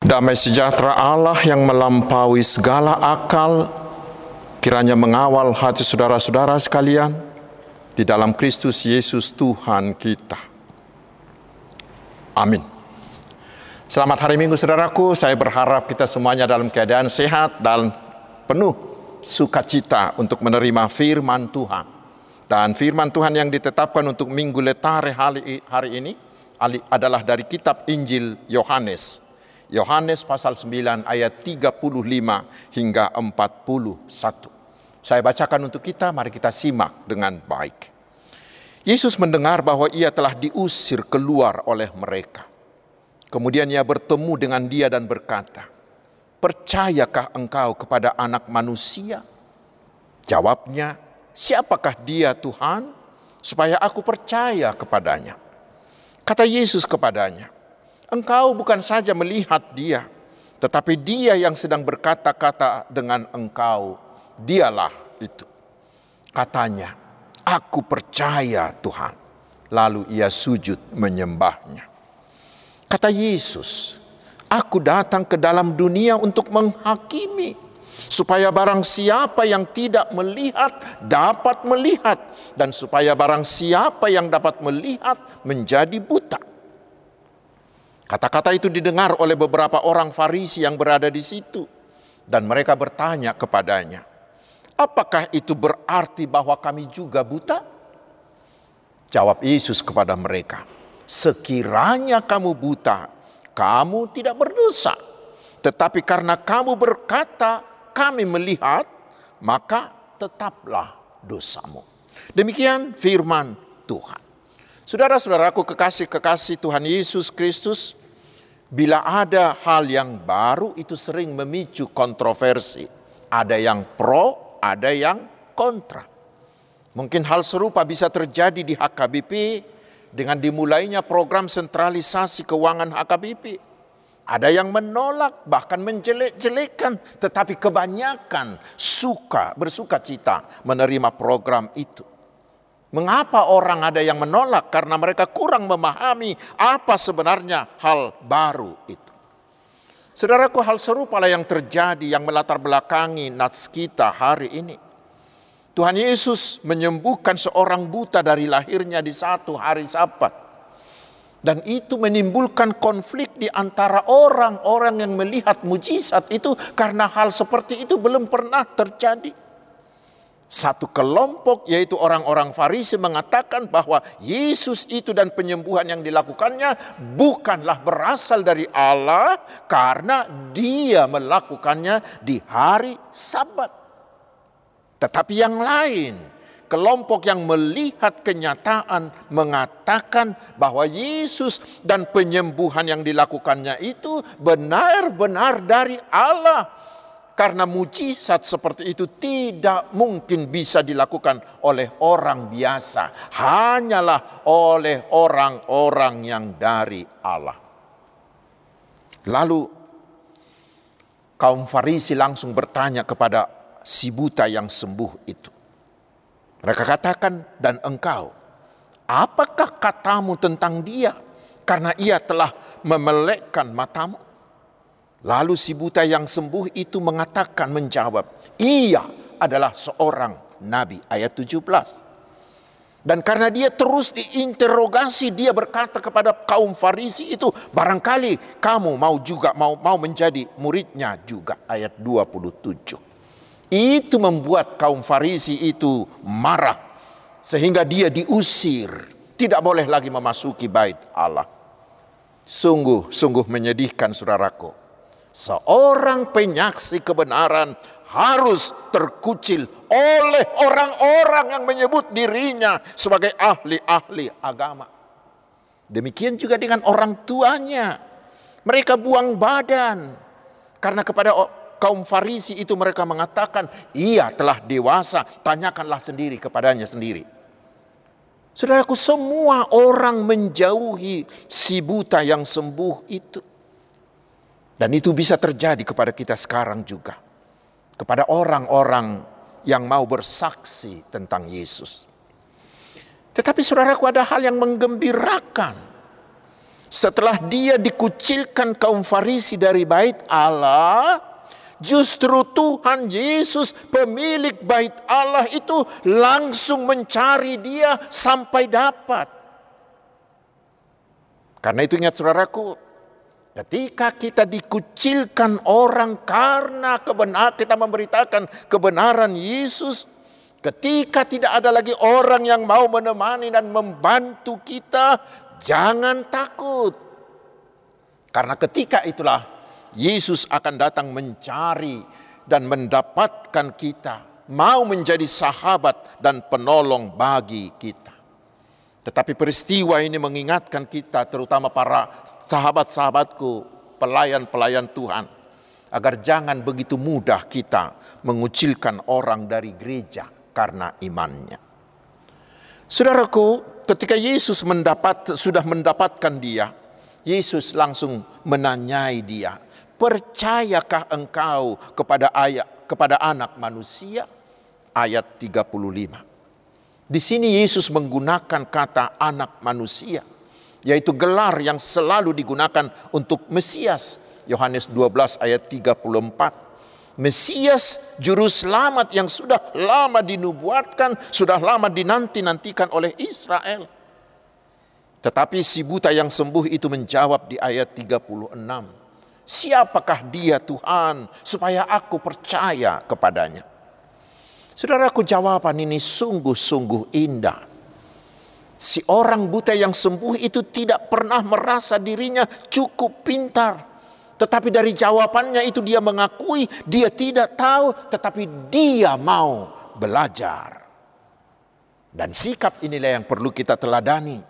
Damai sejahtera Allah yang melampaui segala akal, kiranya mengawal hati saudara-saudara sekalian di dalam Kristus Yesus Tuhan kita. Amin. Selamat hari Minggu saudaraku, saya berharap kita semuanya dalam keadaan sehat dan penuh sukacita untuk menerima firman Tuhan. Dan firman Tuhan yang ditetapkan untuk minggu letare hari, hari ini adalah dari kitab Injil Yohanes Yohanes pasal 9 ayat 35 hingga 41. Saya bacakan untuk kita, mari kita simak dengan baik. Yesus mendengar bahwa ia telah diusir keluar oleh mereka. Kemudian ia bertemu dengan dia dan berkata, Percayakah engkau kepada anak manusia? Jawabnya, siapakah dia Tuhan? Supaya aku percaya kepadanya. Kata Yesus kepadanya, Engkau bukan saja melihat dia, tetapi dia yang sedang berkata-kata dengan engkau, dialah itu. Katanya, aku percaya Tuhan. Lalu ia sujud menyembahnya. Kata Yesus, aku datang ke dalam dunia untuk menghakimi supaya barang siapa yang tidak melihat dapat melihat dan supaya barang siapa yang dapat melihat menjadi buta. Kata-kata itu didengar oleh beberapa orang Farisi yang berada di situ, dan mereka bertanya kepadanya, "Apakah itu berarti bahwa kami juga buta?" Jawab Yesus kepada mereka, "Sekiranya kamu buta, kamu tidak berdosa, tetapi karena kamu berkata, 'Kami melihat', maka tetaplah dosamu." Demikian firman Tuhan. Saudara-saudaraku kekasih-kekasih Tuhan Yesus Kristus, Bila ada hal yang baru itu sering memicu kontroversi. Ada yang pro, ada yang kontra. Mungkin hal serupa bisa terjadi di HKBP dengan dimulainya program sentralisasi keuangan HKBP. Ada yang menolak bahkan menjelek-jelekan tetapi kebanyakan suka bersuka cita menerima program itu. Mengapa orang ada yang menolak? Karena mereka kurang memahami apa sebenarnya hal baru itu. Saudaraku, hal serupa lah yang terjadi yang melatar belakangi nats kita hari ini. Tuhan Yesus menyembuhkan seorang buta dari lahirnya di satu hari sabat. Dan itu menimbulkan konflik di antara orang-orang yang melihat mujizat itu karena hal seperti itu belum pernah terjadi. Satu kelompok yaitu orang-orang Farisi mengatakan bahwa Yesus itu dan penyembuhan yang dilakukannya bukanlah berasal dari Allah karena dia melakukannya di hari Sabat. Tetapi yang lain, kelompok yang melihat kenyataan mengatakan bahwa Yesus dan penyembuhan yang dilakukannya itu benar-benar dari Allah karena mujizat seperti itu tidak mungkin bisa dilakukan oleh orang biasa, hanyalah oleh orang-orang yang dari Allah. Lalu kaum Farisi langsung bertanya kepada si buta yang sembuh itu. Mereka katakan, "Dan engkau, apakah katamu tentang dia? Karena ia telah memelekkan matamu." Lalu si buta yang sembuh itu mengatakan menjawab, ia adalah seorang nabi ayat 17. Dan karena dia terus diinterogasi, dia berkata kepada kaum Farisi itu, barangkali kamu mau juga mau mau menjadi muridnya juga ayat 27. Itu membuat kaum Farisi itu marah sehingga dia diusir, tidak boleh lagi memasuki bait Allah. Sungguh sungguh menyedihkan saudaraku. Seorang penyaksi kebenaran harus terkucil oleh orang-orang yang menyebut dirinya sebagai ahli-ahli agama. Demikian juga dengan orang tuanya. Mereka buang badan karena kepada kaum Farisi itu mereka mengatakan, "Ia telah dewasa, tanyakanlah sendiri kepadanya sendiri." Saudaraku, semua orang menjauhi si buta yang sembuh itu. Dan itu bisa terjadi kepada kita sekarang juga. Kepada orang-orang yang mau bersaksi tentang Yesus. Tetapi saudaraku ada hal yang menggembirakan. Setelah dia dikucilkan kaum Farisi dari bait Allah, justru Tuhan Yesus pemilik bait Allah itu langsung mencari dia sampai dapat. Karena itu ingat saudaraku, ketika kita dikucilkan orang karena kebenar kita memberitakan kebenaran Yesus, ketika tidak ada lagi orang yang mau menemani dan membantu kita, jangan takut. Karena ketika itulah Yesus akan datang mencari dan mendapatkan kita, mau menjadi sahabat dan penolong bagi kita. Tetapi peristiwa ini mengingatkan kita, terutama para sahabat-sahabatku, pelayan-pelayan Tuhan, agar jangan begitu mudah kita mengucilkan orang dari gereja karena imannya. Saudaraku, ketika Yesus mendapat sudah mendapatkan dia, Yesus langsung menanyai dia, "Percayakah engkau kepada ayat kepada anak manusia?" Ayat 35. Di sini Yesus menggunakan kata anak manusia, yaitu gelar yang selalu digunakan untuk Mesias. Yohanes 12 ayat 34. Mesias juru selamat yang sudah lama dinubuatkan, sudah lama dinanti-nantikan oleh Israel. Tetapi si buta yang sembuh itu menjawab di ayat 36. Siapakah dia Tuhan supaya aku percaya kepadanya? Saudaraku jawaban ini sungguh-sungguh indah. Si orang buta yang sembuh itu tidak pernah merasa dirinya cukup pintar tetapi dari jawabannya itu dia mengakui dia tidak tahu tetapi dia mau belajar. Dan sikap inilah yang perlu kita teladani.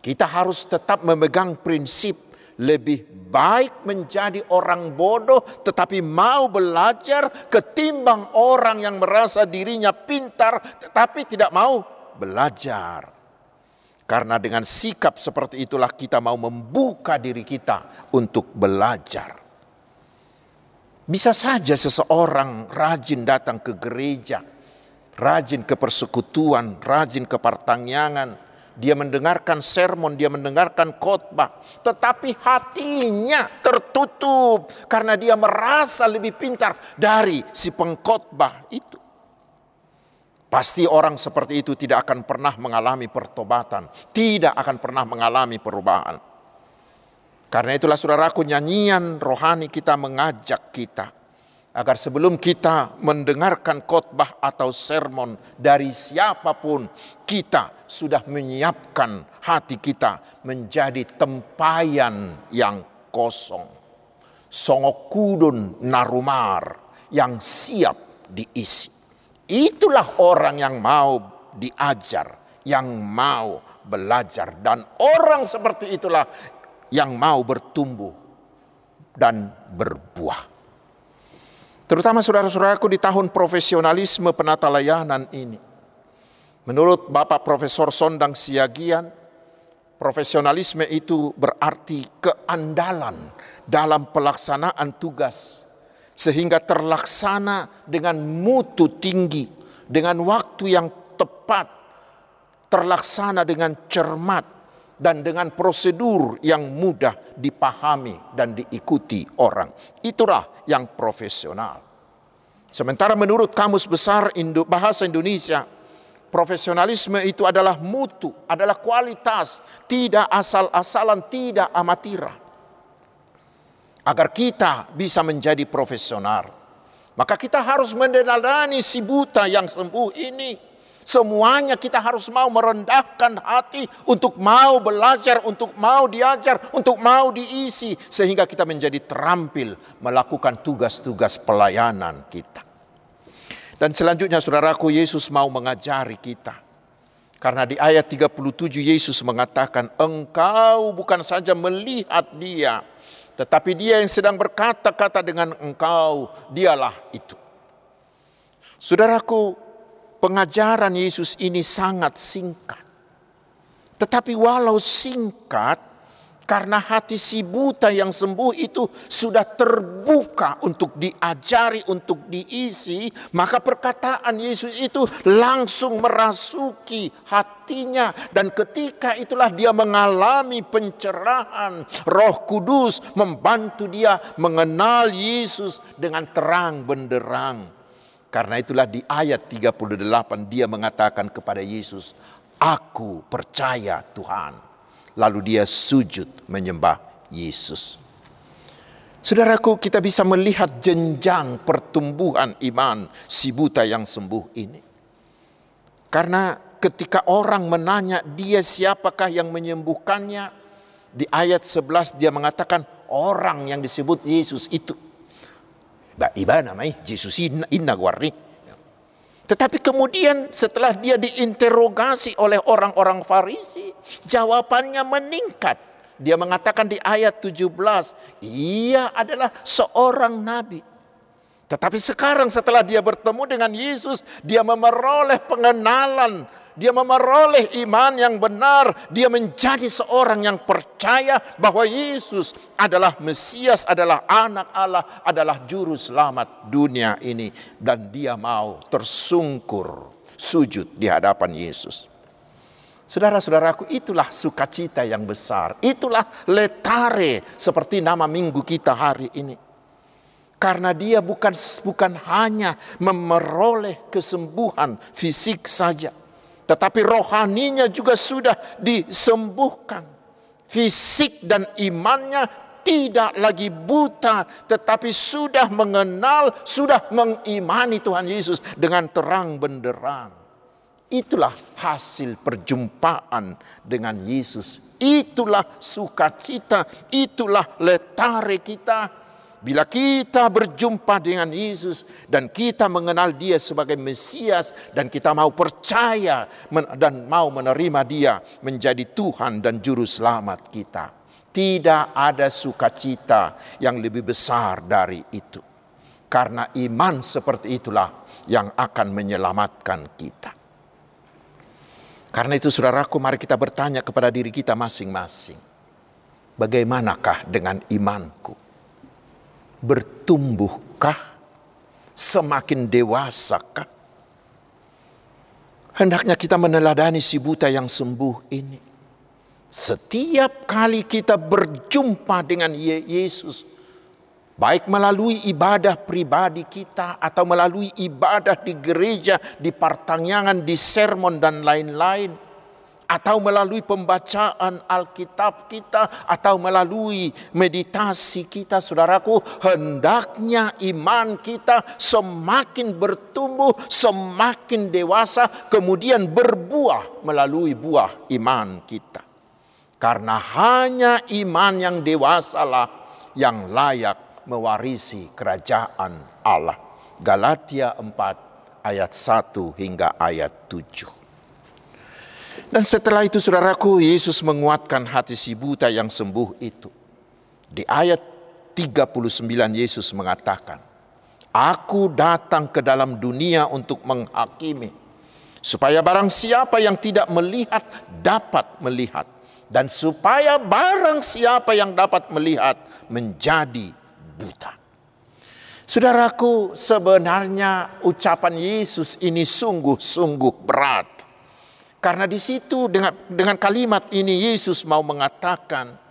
Kita harus tetap memegang prinsip lebih baik menjadi orang bodoh tetapi mau belajar ketimbang orang yang merasa dirinya pintar tetapi tidak mau belajar. Karena dengan sikap seperti itulah kita mau membuka diri kita untuk belajar. Bisa saja seseorang rajin datang ke gereja, rajin ke persekutuan, rajin ke pertanyaan, dia mendengarkan sermon, dia mendengarkan khotbah, tetapi hatinya tertutup karena dia merasa lebih pintar dari si pengkhotbah itu. Pasti orang seperti itu tidak akan pernah mengalami pertobatan, tidak akan pernah mengalami perubahan. Karena itulah saudaraku nyanyian rohani kita mengajak kita agar sebelum kita mendengarkan khotbah atau sermon dari siapa pun, kita sudah menyiapkan hati kita menjadi tempayan yang kosong. Songokudun narumar yang siap diisi. Itulah orang yang mau diajar, yang mau belajar, dan orang seperti itulah yang mau bertumbuh dan berbuah. Terutama saudara-saudaraku di tahun profesionalisme penata layanan ini. Menurut Bapak Profesor Sondang Siagian, profesionalisme itu berarti keandalan dalam pelaksanaan tugas sehingga terlaksana dengan mutu tinggi, dengan waktu yang tepat, terlaksana dengan cermat, dan dengan prosedur yang mudah dipahami dan diikuti orang. Itulah yang profesional. Sementara menurut Kamus Besar Bahasa Indonesia, profesionalisme itu adalah mutu, adalah kualitas, tidak asal-asalan, tidak amatiran agar kita bisa menjadi profesional. Maka kita harus mendenadani si buta yang sembuh ini. Semuanya kita harus mau merendahkan hati untuk mau belajar, untuk mau diajar, untuk mau diisi. Sehingga kita menjadi terampil melakukan tugas-tugas pelayanan kita. Dan selanjutnya saudaraku Yesus mau mengajari kita. Karena di ayat 37 Yesus mengatakan engkau bukan saja melihat dia tetapi dia yang sedang berkata-kata dengan engkau, dialah itu. Saudaraku, pengajaran Yesus ini sangat singkat. Tetapi walau singkat, Karena hati si buta yang sembuh itu sudah terbuka untuk diajari, untuk diisi, maka perkataan Yesus itu langsung merasuki hatinya. Dan ketika itulah dia mengalami pencerahan, roh kudus membantu dia mengenal Yesus dengan terang benderang. Karena itulah di ayat 38 dia mengatakan kepada Yesus, Aku percaya Tuhan lalu dia sujud menyembah Yesus. Saudaraku, kita bisa melihat jenjang pertumbuhan iman si buta yang sembuh ini. Karena ketika orang menanya dia siapakah yang menyembuhkannya, di ayat 11 dia mengatakan orang yang disebut Yesus itu. Iba namanya Yesus inna guarni tetapi kemudian setelah dia diinterogasi oleh orang-orang Farisi, jawabannya meningkat. Dia mengatakan di ayat 17, ia adalah seorang nabi. Tetapi sekarang setelah dia bertemu dengan Yesus, dia memeroleh pengenalan dia memeroleh iman yang benar, dia menjadi seorang yang percaya bahwa Yesus adalah Mesias, adalah anak Allah, adalah juru selamat dunia ini dan dia mau tersungkur sujud di hadapan Yesus. Saudara-saudaraku, itulah sukacita yang besar. Itulah letare seperti nama minggu kita hari ini. Karena dia bukan bukan hanya memeroleh kesembuhan fisik saja, tetapi rohaninya juga sudah disembuhkan. Fisik dan imannya tidak lagi buta, tetapi sudah mengenal, sudah mengimani Tuhan Yesus dengan terang benderang. Itulah hasil perjumpaan dengan Yesus. Itulah sukacita, itulah letare kita Bila kita berjumpa dengan Yesus dan kita mengenal Dia sebagai Mesias dan kita mau percaya dan mau menerima Dia menjadi Tuhan dan Juru Selamat kita, tidak ada sukacita yang lebih besar dari itu. Karena iman seperti itulah yang akan menyelamatkan kita. Karena itu saudaraku mari kita bertanya kepada diri kita masing-masing. Bagaimanakah dengan imanku? Bertumbuhkah? Semakin dewasakah? Hendaknya kita meneladani si buta yang sembuh ini. Setiap kali kita berjumpa dengan Yesus, baik melalui ibadah pribadi kita atau melalui ibadah di gereja, di pertanyaan, di sermon dan lain-lain, atau melalui pembacaan Alkitab kita atau melalui meditasi kita saudaraku hendaknya iman kita semakin bertumbuh semakin dewasa kemudian berbuah melalui buah iman kita. Karena hanya iman yang dewasalah yang layak mewarisi kerajaan Allah. Galatia 4 ayat 1 hingga ayat 7 dan setelah itu saudaraku, Yesus menguatkan hati si buta yang sembuh itu. Di ayat 39 Yesus mengatakan, Aku datang ke dalam dunia untuk menghakimi, supaya barang siapa yang tidak melihat dapat melihat, dan supaya barang siapa yang dapat melihat menjadi buta. Saudaraku, sebenarnya ucapan Yesus ini sungguh-sungguh berat. Karena di situ dengan dengan kalimat ini Yesus mau mengatakan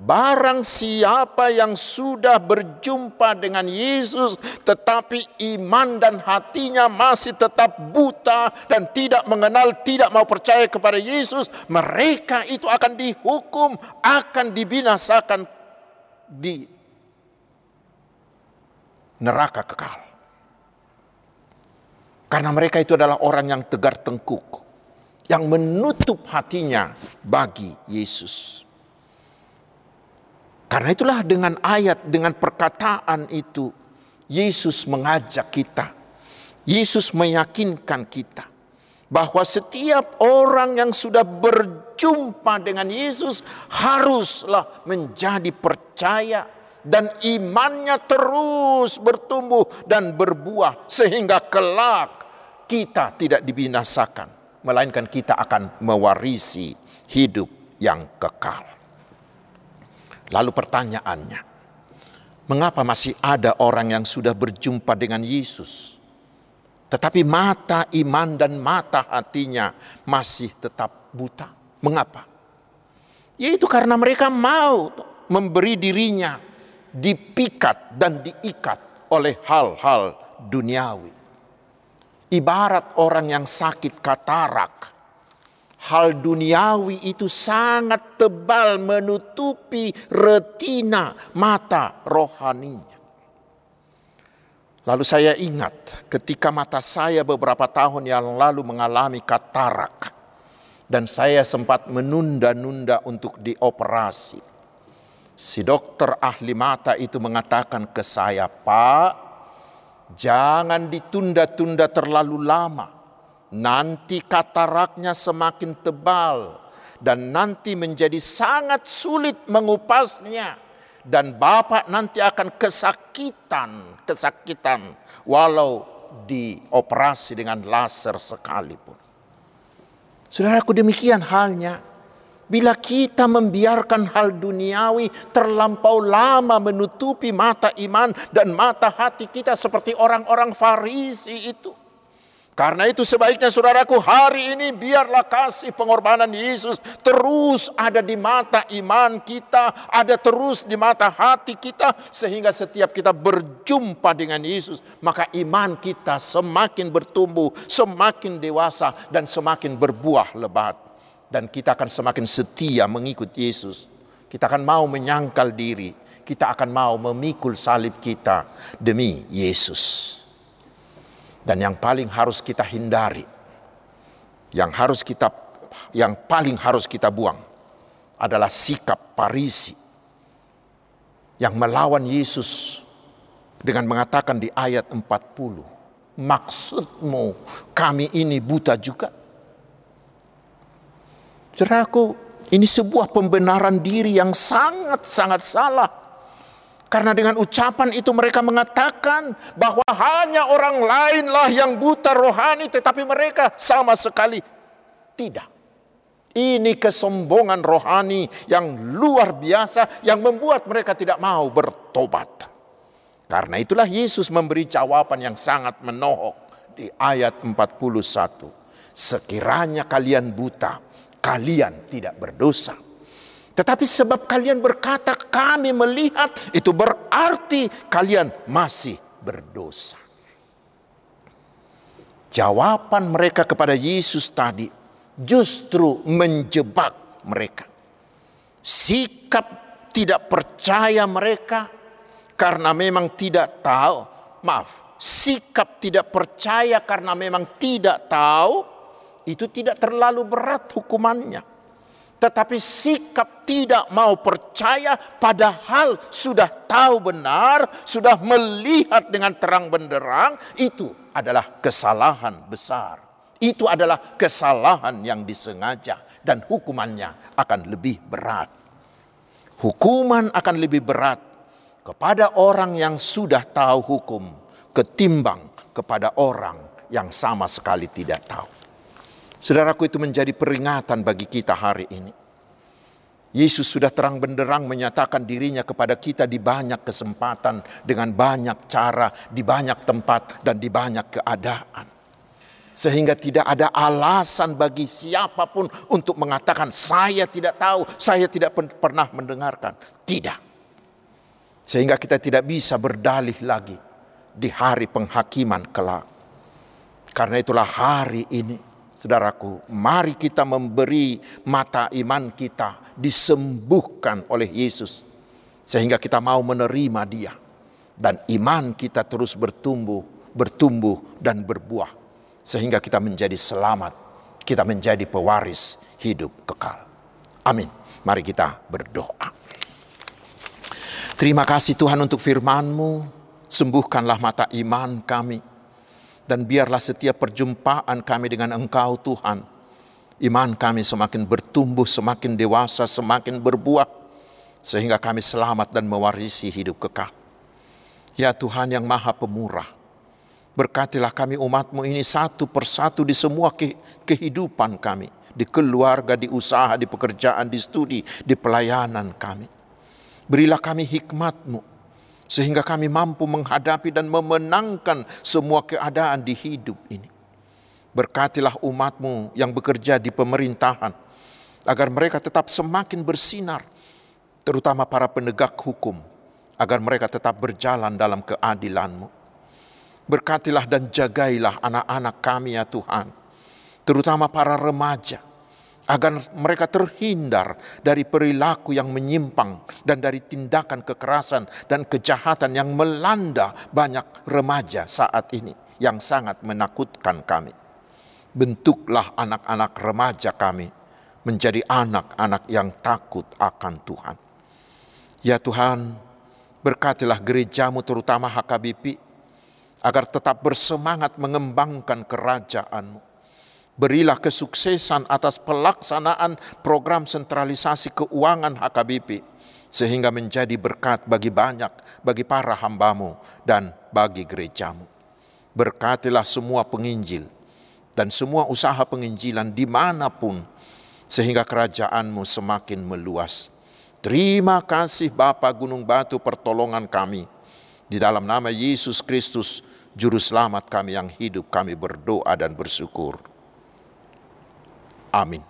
Barang siapa yang sudah berjumpa dengan Yesus tetapi iman dan hatinya masih tetap buta dan tidak mengenal, tidak mau percaya kepada Yesus, mereka itu akan dihukum, akan dibinasakan di neraka kekal. Karena mereka itu adalah orang yang tegar tengkuk yang menutup hatinya bagi Yesus. Karena itulah dengan ayat, dengan perkataan itu, Yesus mengajak kita. Yesus meyakinkan kita bahwa setiap orang yang sudah berjumpa dengan Yesus haruslah menjadi percaya dan imannya terus bertumbuh dan berbuah sehingga kelak kita tidak dibinasakan melainkan kita akan mewarisi hidup yang kekal. Lalu pertanyaannya, mengapa masih ada orang yang sudah berjumpa dengan Yesus, tetapi mata iman dan mata hatinya masih tetap buta? Mengapa? Yaitu karena mereka mau memberi dirinya dipikat dan diikat oleh hal-hal duniawi. Ibarat orang yang sakit katarak, hal duniawi itu sangat tebal menutupi retina mata rohaninya. Lalu saya ingat ketika mata saya beberapa tahun yang lalu mengalami katarak dan saya sempat menunda-nunda untuk dioperasi. Si dokter ahli mata itu mengatakan ke saya, "Pak, jangan ditunda-tunda terlalu lama. Nanti kataraknya semakin tebal dan nanti menjadi sangat sulit mengupasnya. Dan Bapak nanti akan kesakitan, kesakitan walau dioperasi dengan laser sekalipun. Saudaraku demikian halnya bila kita membiarkan hal duniawi terlampau lama menutupi mata iman dan mata hati kita seperti orang-orang Farisi itu. Karena itu sebaiknya saudaraku hari ini biarlah kasih pengorbanan Yesus terus ada di mata iman kita, ada terus di mata hati kita sehingga setiap kita berjumpa dengan Yesus maka iman kita semakin bertumbuh, semakin dewasa dan semakin berbuah lebat dan kita akan semakin setia mengikut Yesus. Kita akan mau menyangkal diri, kita akan mau memikul salib kita demi Yesus. Dan yang paling harus kita hindari, yang harus kita yang paling harus kita buang adalah sikap parisi yang melawan Yesus dengan mengatakan di ayat 40, maksudmu kami ini buta juga? Saudaraku, ini sebuah pembenaran diri yang sangat-sangat salah. Karena dengan ucapan itu mereka mengatakan bahwa hanya orang lainlah yang buta rohani tetapi mereka sama sekali tidak. Ini kesombongan rohani yang luar biasa yang membuat mereka tidak mau bertobat. Karena itulah Yesus memberi jawaban yang sangat menohok di ayat 41. Sekiranya kalian buta, kalian tidak berdosa. Tetapi sebab kalian berkata kami melihat itu berarti kalian masih berdosa. Jawaban mereka kepada Yesus tadi justru menjebak mereka. Sikap tidak percaya mereka karena memang tidak tahu. Maaf, sikap tidak percaya karena memang tidak tahu itu tidak terlalu berat hukumannya. Tetapi sikap tidak mau percaya padahal sudah tahu benar, sudah melihat dengan terang benderang, itu adalah kesalahan besar. Itu adalah kesalahan yang disengaja dan hukumannya akan lebih berat. Hukuman akan lebih berat kepada orang yang sudah tahu hukum ketimbang kepada orang yang sama sekali tidak tahu. Saudaraku itu menjadi peringatan bagi kita hari ini. Yesus sudah terang benderang menyatakan dirinya kepada kita di banyak kesempatan, dengan banyak cara, di banyak tempat, dan di banyak keadaan. Sehingga tidak ada alasan bagi siapa pun untuk mengatakan saya tidak tahu, saya tidak pernah mendengarkan. Tidak. Sehingga kita tidak bisa berdalih lagi di hari penghakiman kelak. Karena itulah hari ini Saudaraku, mari kita memberi mata iman kita disembuhkan oleh Yesus. Sehingga kita mau menerima dia. Dan iman kita terus bertumbuh, bertumbuh dan berbuah. Sehingga kita menjadi selamat. Kita menjadi pewaris hidup kekal. Amin. Mari kita berdoa. Terima kasih Tuhan untuk firman-Mu. Sembuhkanlah mata iman kami dan biarlah setiap perjumpaan kami dengan Engkau Tuhan, iman kami semakin bertumbuh, semakin dewasa, semakin berbuah, sehingga kami selamat dan mewarisi hidup kekal. Ya Tuhan yang maha pemurah, berkatilah kami umatmu ini satu persatu di semua kehidupan kami, di keluarga, di usaha, di pekerjaan, di studi, di pelayanan kami. Berilah kami hikmatmu, sehingga kami mampu menghadapi dan memenangkan semua keadaan di hidup ini. Berkatilah umatmu yang bekerja di pemerintahan, agar mereka tetap semakin bersinar, terutama para penegak hukum, agar mereka tetap berjalan dalam keadilanmu. Berkatilah dan jagailah anak-anak kami ya Tuhan, terutama para remaja, agar mereka terhindar dari perilaku yang menyimpang dan dari tindakan kekerasan dan kejahatan yang melanda banyak remaja saat ini yang sangat menakutkan kami. Bentuklah anak-anak remaja kami menjadi anak-anak yang takut akan Tuhan. Ya Tuhan, berkatilah gerejamu terutama HKBP agar tetap bersemangat mengembangkan kerajaanmu Berilah kesuksesan atas pelaksanaan program sentralisasi keuangan HKBP sehingga menjadi berkat bagi banyak, bagi para hambamu dan bagi gerejamu. Berkatilah semua penginjil dan semua usaha penginjilan di mana pun sehingga kerajaanmu semakin meluas. Terima kasih Bapa Gunung Batu pertolongan kami. Di dalam nama Yesus Kristus, Juru Selamat kami yang hidup, kami berdoa dan bersyukur. Amin.